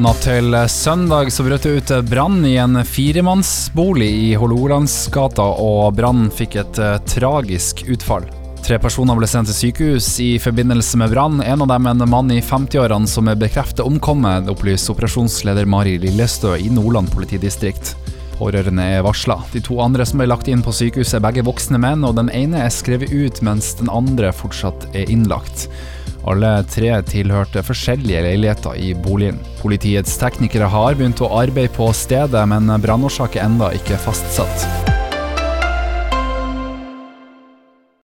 Natt til søndag så brøt det ut brann i en firemannsbolig i Hålogalandsgata, og brannen fikk et uh, tragisk utfall. Tre personer ble sendt til sykehus i forbindelse med brann. En av dem en mann i 50-årene som er bekreftet omkommet, opplyser operasjonsleder Mari Lillestø i Nordland politidistrikt. Pårørende er varsla. De to andre som ble lagt inn på sykehuset er begge voksne menn, og den ene er skrevet ut mens den andre fortsatt er innlagt. Alle tre tilhørte forskjellige leiligheter i boligen. Politiets teknikere har begynt å arbeide på stedet, men brannårsak er enda ikke fastsatt.